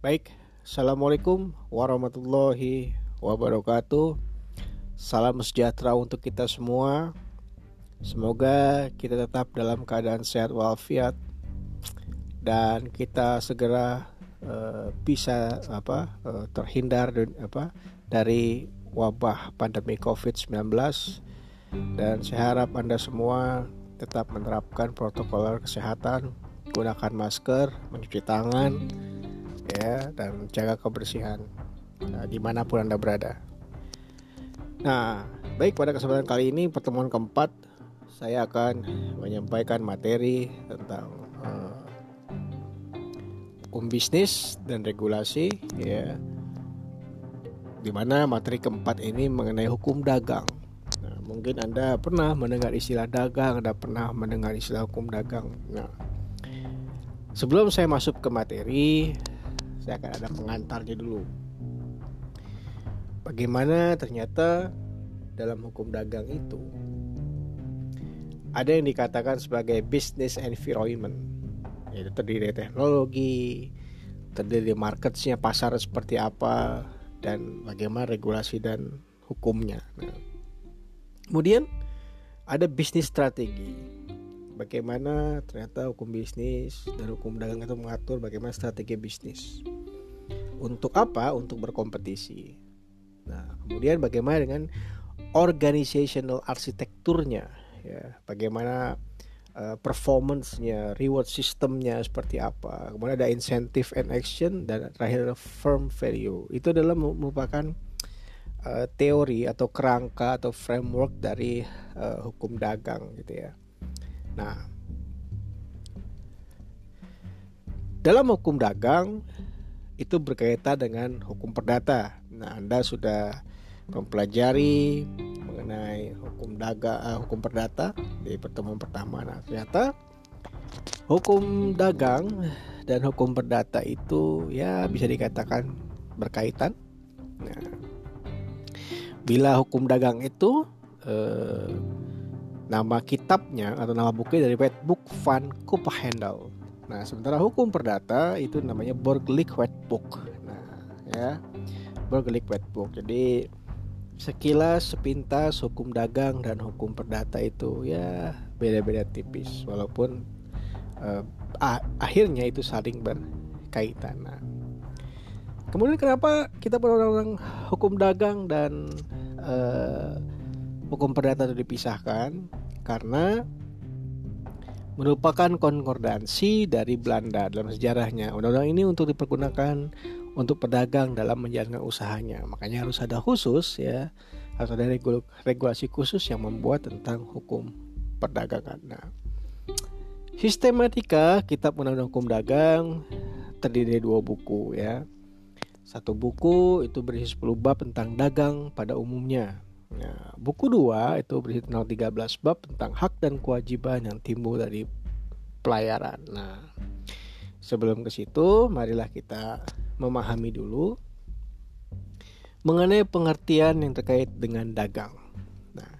Baik, Assalamualaikum warahmatullahi wabarakatuh. Salam sejahtera untuk kita semua. Semoga kita tetap dalam keadaan sehat walafiat Dan kita segera uh, bisa apa uh, terhindar dan, apa dari wabah pandemi COVID-19 Dan saya harap Anda semua tetap menerapkan protokol kesehatan Gunakan masker, mencuci tangan, ya dan jaga kebersihan nah, di mana pun anda berada. Nah, baik pada kesempatan kali ini pertemuan keempat saya akan menyampaikan materi tentang uh, hukum bisnis dan regulasi ya. Di mana materi keempat ini mengenai hukum dagang. Nah, mungkin Anda pernah mendengar istilah dagang, Anda pernah mendengar istilah hukum dagang. Nah, sebelum saya masuk ke materi, saya akan ada pengantarnya dulu. Bagaimana ternyata dalam hukum dagang itu ada yang dikatakan sebagai business environment yaitu terdiri dari teknologi, terdiri dari marketnya pasar seperti apa dan bagaimana regulasi dan hukumnya. Nah, kemudian ada bisnis strategi bagaimana ternyata hukum bisnis dan hukum dagang itu mengatur bagaimana strategi bisnis. Untuk apa? Untuk berkompetisi. Nah, kemudian bagaimana dengan organizational arsitekturnya ya, bagaimana uh, performance-nya, reward sistemnya seperti apa. Kemudian ada incentive and action dan terakhir firm value. Itu adalah merupakan uh, teori atau kerangka atau framework dari uh, hukum dagang gitu ya. Nah, dalam hukum dagang itu berkaitan dengan hukum perdata. Nah, Anda sudah mempelajari mengenai hukum dagang, uh, hukum perdata di pertemuan pertama. Nah, ternyata hukum dagang dan hukum perdata itu ya bisa dikatakan berkaitan. Nah, bila hukum dagang itu uh, Nama kitabnya atau nama bukunya dari White Book van Kuppenhandel. Nah, sementara hukum perdata itu namanya Borglik White Book. Nah, ya. Borglik White Book. Jadi sekilas sepintas hukum dagang dan hukum perdata itu ya beda-beda tipis walaupun uh, akhirnya itu saling berkaitan. Nah, kemudian kenapa kita undang hukum dagang dan uh, hukum perdata itu dipisahkan? karena merupakan konkordansi dari Belanda dalam sejarahnya. Undang-undang ini untuk dipergunakan untuk pedagang dalam menjalankan usahanya. Makanya harus ada khusus ya, harus ada regulasi khusus yang membuat tentang hukum perdagangan. Nah, sistematika kitab undang-undang hukum dagang terdiri dari dua buku ya. Satu buku itu berisi 10 bab tentang dagang pada umumnya Nah, buku 2 itu berisi tentang 13 bab tentang hak dan kewajiban yang timbul dari pelayaran. Nah, sebelum ke situ, marilah kita memahami dulu mengenai pengertian yang terkait dengan dagang. Nah,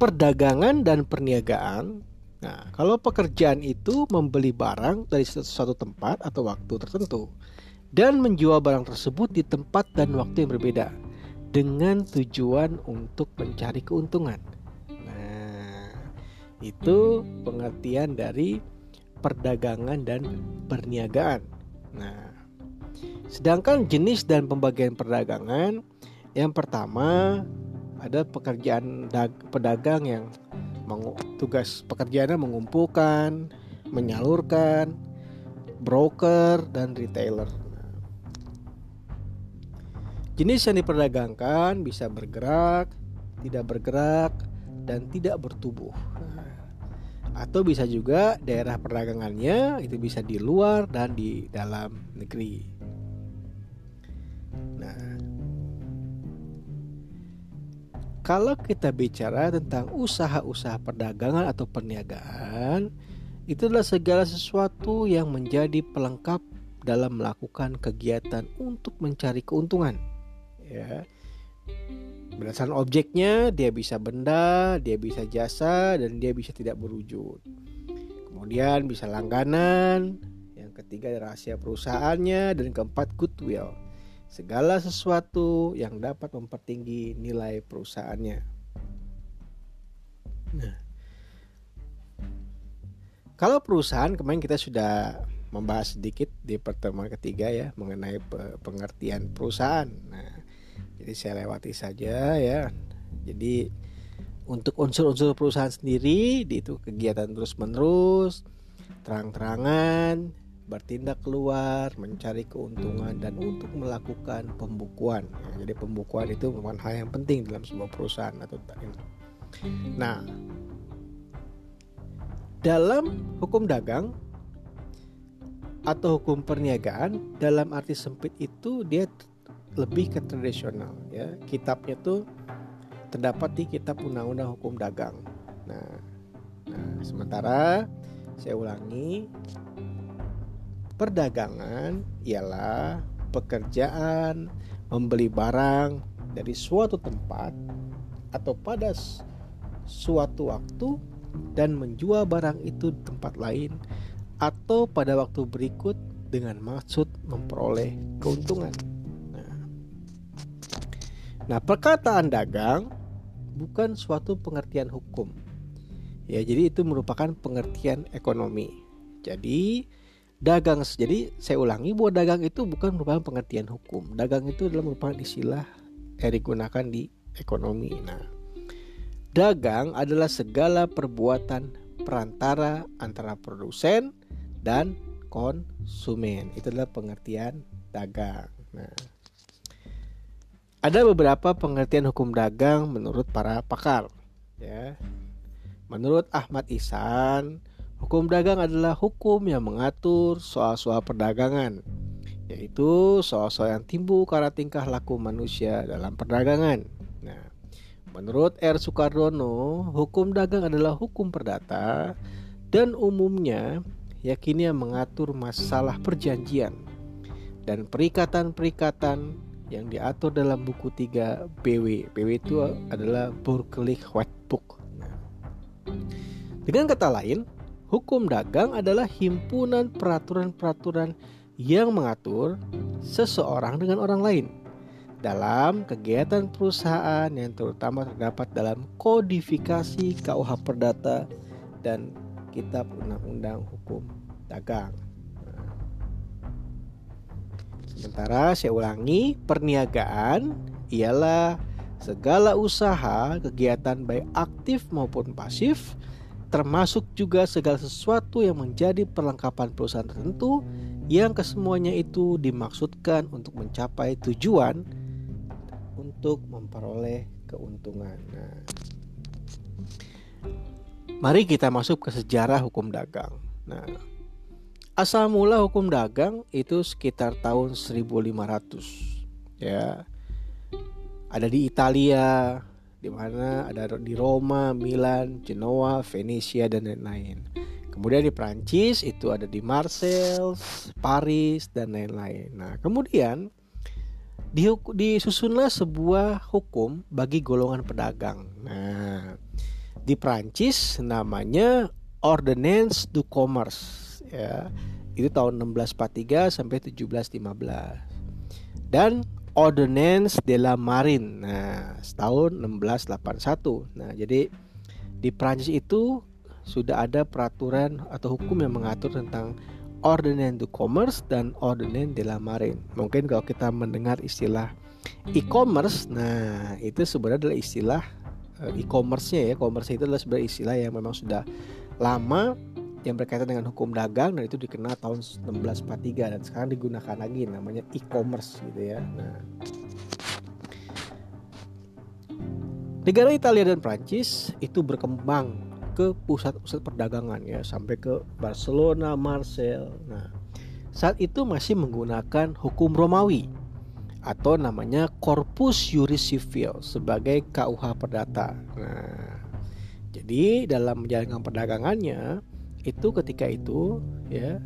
perdagangan dan perniagaan. Nah, kalau pekerjaan itu membeli barang dari suatu tempat atau waktu tertentu dan menjual barang tersebut di tempat dan waktu yang berbeda dengan tujuan untuk mencari keuntungan. Nah, itu pengertian dari perdagangan dan perniagaan. Nah, sedangkan jenis dan pembagian perdagangan yang pertama ada pekerjaan pedagang yang tugas pekerjaannya mengumpulkan, menyalurkan, broker dan retailer. Jenis yang diperdagangkan bisa bergerak, tidak bergerak, dan tidak bertubuh. Atau bisa juga daerah perdagangannya itu bisa di luar dan di dalam negeri. Nah, kalau kita bicara tentang usaha-usaha perdagangan atau perniagaan, itu adalah segala sesuatu yang menjadi pelengkap dalam melakukan kegiatan untuk mencari keuntungan ya. Berdasarkan objeknya dia bisa benda dia bisa jasa dan dia bisa tidak berwujud. Kemudian bisa langganan yang ketiga rahasia perusahaannya dan keempat goodwill. Segala sesuatu yang dapat mempertinggi nilai perusahaannya. Nah kalau perusahaan kemarin kita sudah membahas sedikit di pertemuan ketiga ya mengenai pengertian perusahaan. Nah, jadi saya lewati saja ya. Jadi untuk unsur-unsur perusahaan sendiri itu kegiatan terus-menerus, terang-terangan, bertindak keluar, mencari keuntungan dan untuk melakukan pembukuan. Ya, jadi pembukuan itu merupakan hal yang penting dalam sebuah perusahaan atau Nah, dalam hukum dagang atau hukum perniagaan dalam arti sempit itu dia lebih ke tradisional ya kitabnya tuh terdapat di kitab undang-undang hukum dagang nah, nah sementara saya ulangi perdagangan ialah pekerjaan membeli barang dari suatu tempat atau pada suatu waktu dan menjual barang itu di tempat lain atau pada waktu berikut dengan maksud memperoleh keuntungan. Nah, perkataan dagang bukan suatu pengertian hukum. Ya, jadi itu merupakan pengertian ekonomi. Jadi dagang jadi saya ulangi bahwa dagang itu bukan merupakan pengertian hukum. Dagang itu adalah merupakan istilah yang digunakan di ekonomi. Nah, dagang adalah segala perbuatan perantara antara produsen dan konsumen. Itu adalah pengertian dagang. Nah, ada beberapa pengertian hukum dagang menurut para pakar. Ya, menurut Ahmad Ihsan, hukum dagang adalah hukum yang mengatur soal-soal perdagangan, yaitu soal-soal yang timbul karena tingkah laku manusia dalam perdagangan. Nah, menurut R. Sukardono, hukum dagang adalah hukum perdata dan umumnya yakini yang mengatur masalah perjanjian dan perikatan-perikatan yang diatur dalam buku 3 BW. BW itu adalah Burklich White Book. Nah, dengan kata lain, hukum dagang adalah himpunan peraturan-peraturan yang mengatur seseorang dengan orang lain dalam kegiatan perusahaan yang terutama terdapat dalam kodifikasi KUH Perdata dan Kitab Undang-Undang Hukum Dagang. Sementara saya ulangi, perniagaan ialah segala usaha, kegiatan baik aktif maupun pasif, termasuk juga segala sesuatu yang menjadi perlengkapan perusahaan tertentu yang kesemuanya itu dimaksudkan untuk mencapai tujuan untuk memperoleh keuntungan. Nah, Mari kita masuk ke sejarah hukum dagang. Nah, asal mula hukum dagang itu sekitar tahun 1500 ya. Ada di Italia, di mana ada di Roma, Milan, Genoa, Venesia dan lain-lain. Kemudian di Prancis itu ada di Marseille, Paris dan lain-lain. Nah, kemudian disusunlah sebuah hukum bagi golongan pedagang. Nah, di Prancis namanya Ordonnance du Commerce ya. Itu tahun 1643 sampai 1715. Dan Ordonnance de la Marine. Nah, setahun 1681. Nah, jadi di Prancis itu sudah ada peraturan atau hukum yang mengatur tentang Ordonnance du Commerce dan Ordonnance de la Marine. Mungkin kalau kita mendengar istilah e-commerce, nah itu sebenarnya adalah istilah Eh, e-commerce-nya ya. E-commerce itu adalah sebenarnya istilah yang memang sudah lama yang berkaitan dengan hukum dagang dan itu dikenal tahun 1643 dan sekarang digunakan lagi namanya e-commerce gitu ya. Nah, negara Italia dan Prancis itu berkembang ke pusat-pusat perdagangan ya sampai ke Barcelona, Marseille. Nah, saat itu masih menggunakan hukum Romawi atau namanya Corpus Juris Civil sebagai KUH perdata. Nah, jadi dalam menjalankan perdagangannya itu ketika itu ya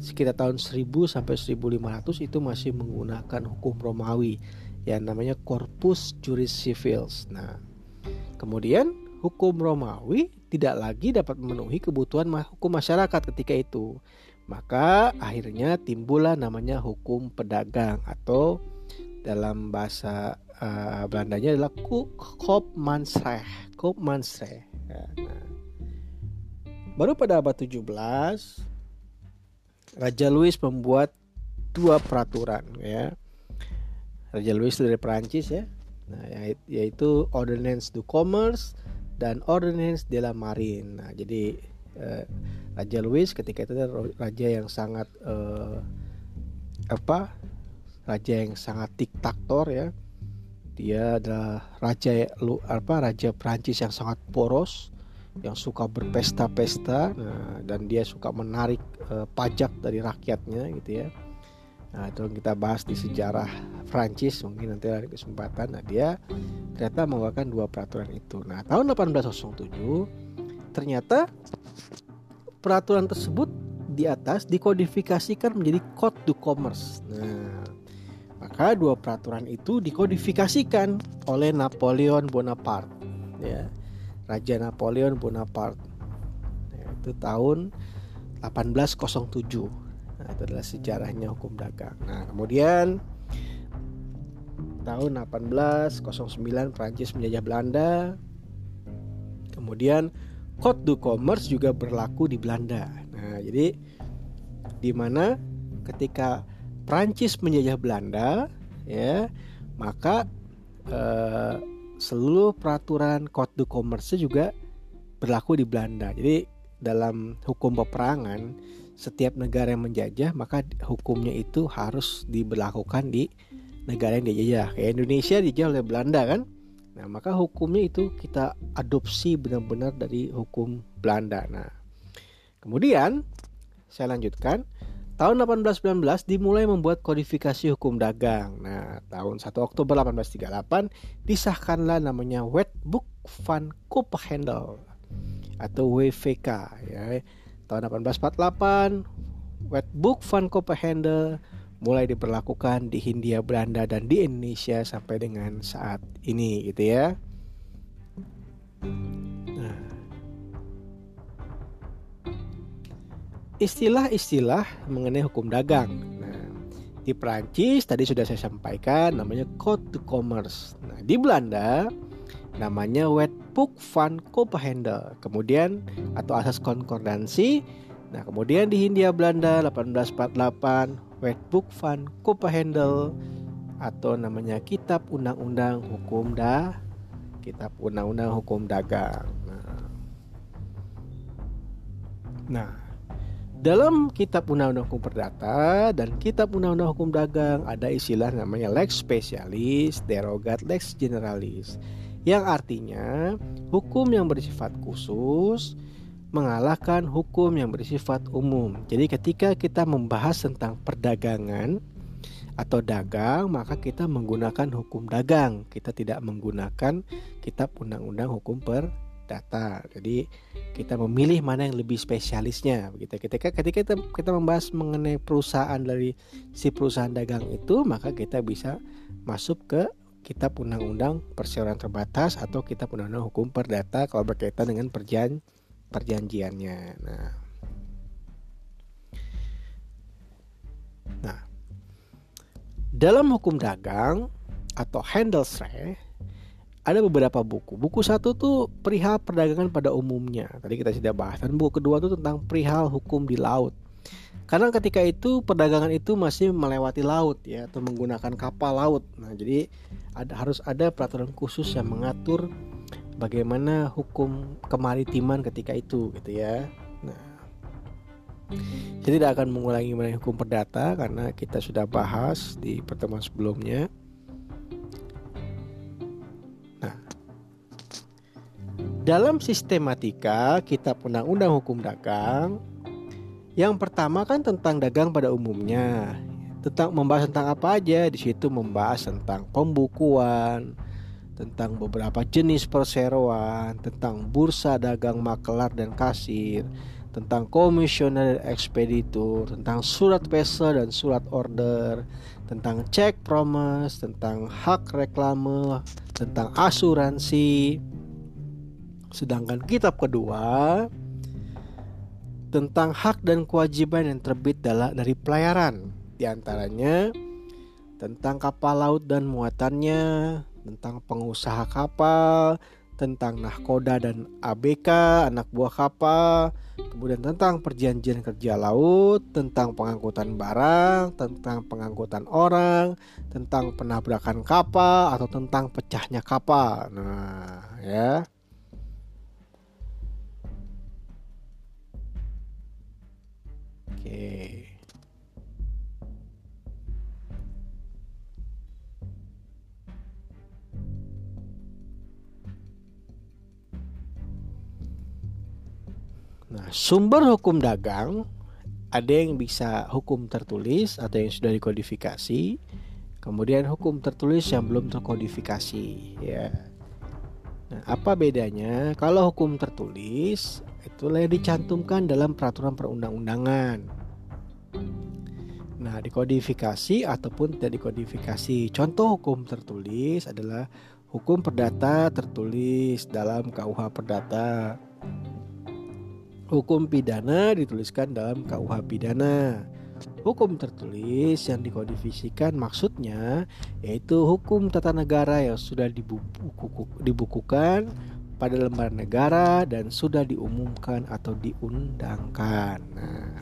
sekitar tahun 1000 sampai 1500 itu masih menggunakan hukum Romawi yang namanya Corpus Juris Civilis. Nah, kemudian hukum Romawi tidak lagi dapat memenuhi kebutuhan hukum masyarakat ketika itu. Maka akhirnya timbullah namanya hukum pedagang atau dalam bahasa uh, Belandanya adalah Koopmansrecht. Koopmansrecht. Ya, nah. Baru pada abad 17 Raja Louis membuat dua peraturan ya. Raja Louis dari Perancis ya. Nah, yaitu Ordonnance du Commerce dan Ordonnance de la Marine. Nah, jadi eh, Raja Louis ketika itu raja yang sangat eh, apa? Raja yang sangat diktator ya. Dia adalah raja apa? Raja Prancis yang sangat poros, yang suka berpesta-pesta, nah, dan dia suka menarik eh, pajak dari rakyatnya gitu ya Nah, itu kita bahas di sejarah Prancis mungkin nanti ada kesempatan. Nah, dia ternyata mengeluarkan dua peraturan itu. Nah, tahun 1807 ternyata peraturan tersebut di atas dikodifikasikan menjadi Code du Commerce. Nah, maka dua peraturan itu dikodifikasikan oleh Napoleon Bonaparte, ya, Raja Napoleon Bonaparte. Ya, itu tahun 1807. Nah, itu adalah sejarahnya hukum dagang. Nah, kemudian tahun 1809 Prancis menjajah Belanda. Kemudian Code du Commerce juga berlaku di Belanda. Nah, jadi di mana ketika Prancis menjajah Belanda, ya, maka eh, seluruh peraturan Code du Commerce juga berlaku di Belanda. Jadi dalam hukum peperangan setiap negara yang menjajah maka hukumnya itu harus diberlakukan di negara yang dijajah. Kayak Indonesia dijajah oleh Belanda kan? Nah maka hukumnya itu kita adopsi benar-benar dari hukum Belanda. Nah kemudian saya lanjutkan tahun 1819 dimulai membuat kodifikasi hukum dagang nah tahun 1 Oktober 1838 disahkanlah namanya Wetboek van Koophandel atau WVK ya tahun 1848 Wetboek van Copenhagen mulai diberlakukan di Hindia Belanda dan di Indonesia sampai dengan saat ini gitu ya. Nah. Istilah-istilah mengenai hukum dagang. Nah, di Prancis tadi sudah saya sampaikan namanya Code de Commerce. Nah, di Belanda namanya Wetboek van Copenhagen. Kemudian atau asas konkordansi. Nah, kemudian di Hindia Belanda 1848 Wetboek van Copenhagen atau namanya Kitab Undang-Undang Hukum Da Kitab Undang-Undang Hukum Dagang. Nah, nah dalam Kitab Undang-Undang Hukum Perdata dan Kitab Undang-Undang Hukum Dagang ada istilah namanya lex specialis, derogat lex generalis yang artinya hukum yang bersifat khusus mengalahkan hukum yang bersifat umum. Jadi ketika kita membahas tentang perdagangan atau dagang, maka kita menggunakan hukum dagang. Kita tidak menggunakan kitab undang-undang hukum perdata. Jadi kita memilih mana yang lebih spesialisnya. Begitu. Ketika ketika kita kita membahas mengenai perusahaan dari si perusahaan dagang itu, maka kita bisa masuk ke kitab undang-undang perseroan terbatas atau kitab undang-undang hukum perdata kalau berkaitan dengan perjan perjanjiannya. Nah, nah dalam hukum dagang atau Handelsrecht ada beberapa buku. Buku satu tuh perihal perdagangan pada umumnya. Tadi kita sudah bahas. Dan buku kedua tuh tentang perihal hukum di laut. Karena ketika itu perdagangan itu masih melewati laut ya atau menggunakan kapal laut. Nah, jadi ada harus ada peraturan khusus yang mengatur bagaimana hukum kemaritiman ketika itu gitu ya. Nah, saya tidak akan mengulangi mengenai hukum perdata karena kita sudah bahas di pertemuan sebelumnya. Dalam sistematika kitab undang-undang hukum dagang yang pertama kan tentang dagang pada umumnya. Tentang membahas tentang apa aja di situ membahas tentang pembukuan, tentang beberapa jenis perseroan, tentang bursa dagang makelar dan kasir, tentang komisioner ekspeditur, tentang surat pesa dan surat order, tentang cek promise, tentang hak reklame, tentang asuransi. Sedangkan kitab kedua tentang hak dan kewajiban yang terbit dari pelayaran, di antaranya tentang kapal laut dan muatannya, tentang pengusaha kapal, tentang nahkoda dan ABK anak buah kapal, kemudian tentang perjanjian kerja laut, tentang pengangkutan barang, tentang pengangkutan orang, tentang penabrakan kapal atau tentang pecahnya kapal. Nah, ya. Oke. Nah, sumber hukum dagang ada yang bisa hukum tertulis atau yang sudah dikodifikasi, kemudian hukum tertulis yang belum terkodifikasi, ya. Nah, apa bedanya? Kalau hukum tertulis itulah yang dicantumkan dalam peraturan perundang-undangan. Nah, dikodifikasi ataupun tidak dikodifikasi. Contoh hukum tertulis adalah hukum perdata tertulis dalam KUH Perdata Hukum pidana dituliskan dalam KUH pidana. Hukum tertulis yang dikodifisikan maksudnya yaitu hukum tata negara yang sudah dibuku, dibukukan pada lembaran negara dan sudah diumumkan atau diundangkan. Nah,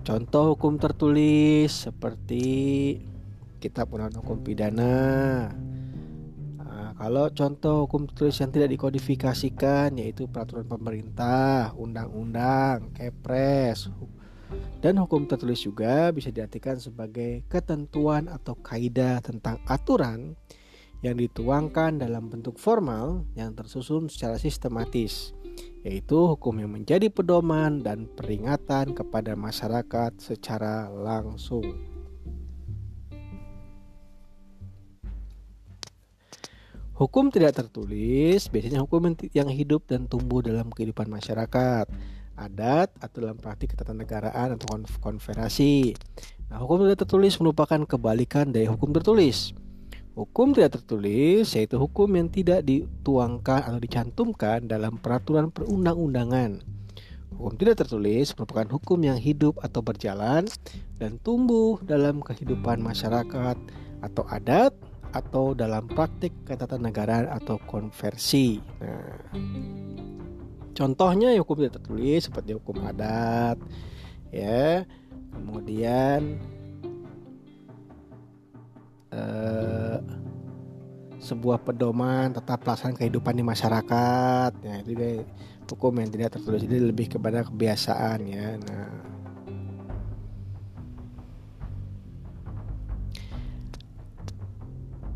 contoh hukum tertulis seperti Kitab Undang Hukum Pidana, kalau contoh hukum tertulis yang tidak dikodifikasikan yaitu peraturan pemerintah, undang-undang, kepres, dan hukum tertulis juga bisa diartikan sebagai ketentuan atau kaidah tentang aturan yang dituangkan dalam bentuk formal yang tersusun secara sistematis, yaitu hukum yang menjadi pedoman dan peringatan kepada masyarakat secara langsung. Hukum tidak tertulis biasanya hukum yang hidup dan tumbuh dalam kehidupan masyarakat, adat atau dalam praktik ketatanegaraan atau konferasi. Nah, hukum tidak tertulis merupakan kebalikan dari hukum tertulis. Hukum tidak tertulis yaitu hukum yang tidak dituangkan atau dicantumkan dalam peraturan perundang-undangan. Hukum tidak tertulis merupakan hukum yang hidup atau berjalan dan tumbuh dalam kehidupan masyarakat atau adat atau dalam praktik ketatanegaraan atau konversi. Nah, contohnya hukum tidak tertulis seperti hukum adat, ya, kemudian eh, sebuah pedoman tetap pelaksanaan kehidupan di masyarakat. Ya, itu dia hukum yang tidak tertulis jadi lebih kepada kebiasaan ya. Nah,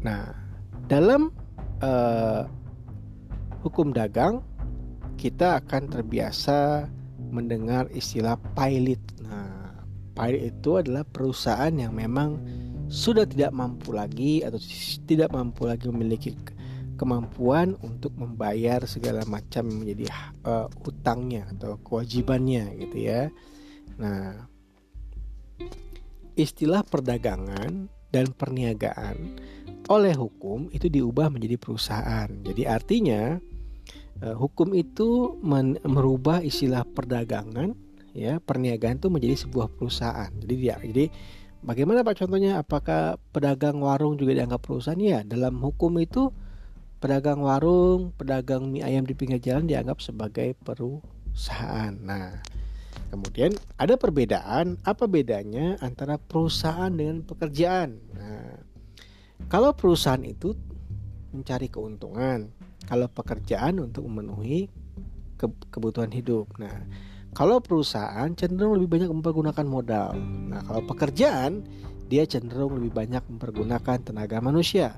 Nah, dalam uh, hukum dagang kita akan terbiasa mendengar istilah pilot. Nah, pilot itu adalah perusahaan yang memang sudah tidak mampu lagi atau tidak mampu lagi memiliki kemampuan untuk membayar segala macam menjadi uh, utangnya atau kewajibannya gitu ya. Nah, istilah perdagangan dan perniagaan oleh hukum itu diubah menjadi perusahaan. Jadi artinya eh, hukum itu merubah istilah perdagangan ya perniagaan itu menjadi sebuah perusahaan. Jadi dia jadi bagaimana Pak contohnya apakah pedagang warung juga dianggap perusahaan? Ya, dalam hukum itu pedagang warung, pedagang mie ayam di pinggir jalan dianggap sebagai perusahaan. Nah, kemudian ada perbedaan apa bedanya antara perusahaan dengan pekerjaan? Nah, kalau perusahaan itu mencari keuntungan, kalau pekerjaan untuk memenuhi kebutuhan hidup. Nah, kalau perusahaan cenderung lebih banyak mempergunakan modal. Nah, kalau pekerjaan dia cenderung lebih banyak mempergunakan tenaga manusia.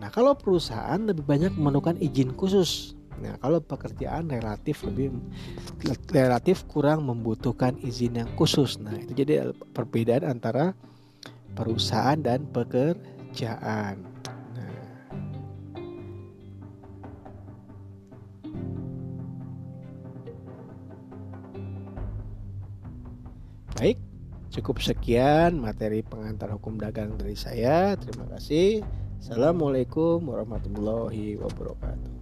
Nah, kalau perusahaan lebih banyak memerlukan izin khusus. Nah, kalau pekerjaan relatif lebih relatif kurang membutuhkan izin yang khusus. Nah, itu jadi perbedaan antara perusahaan dan pekerjaan cukup sekian materi pengantar hukum dagang dari saya. Terima kasih. Assalamualaikum warahmatullahi wabarakatuh.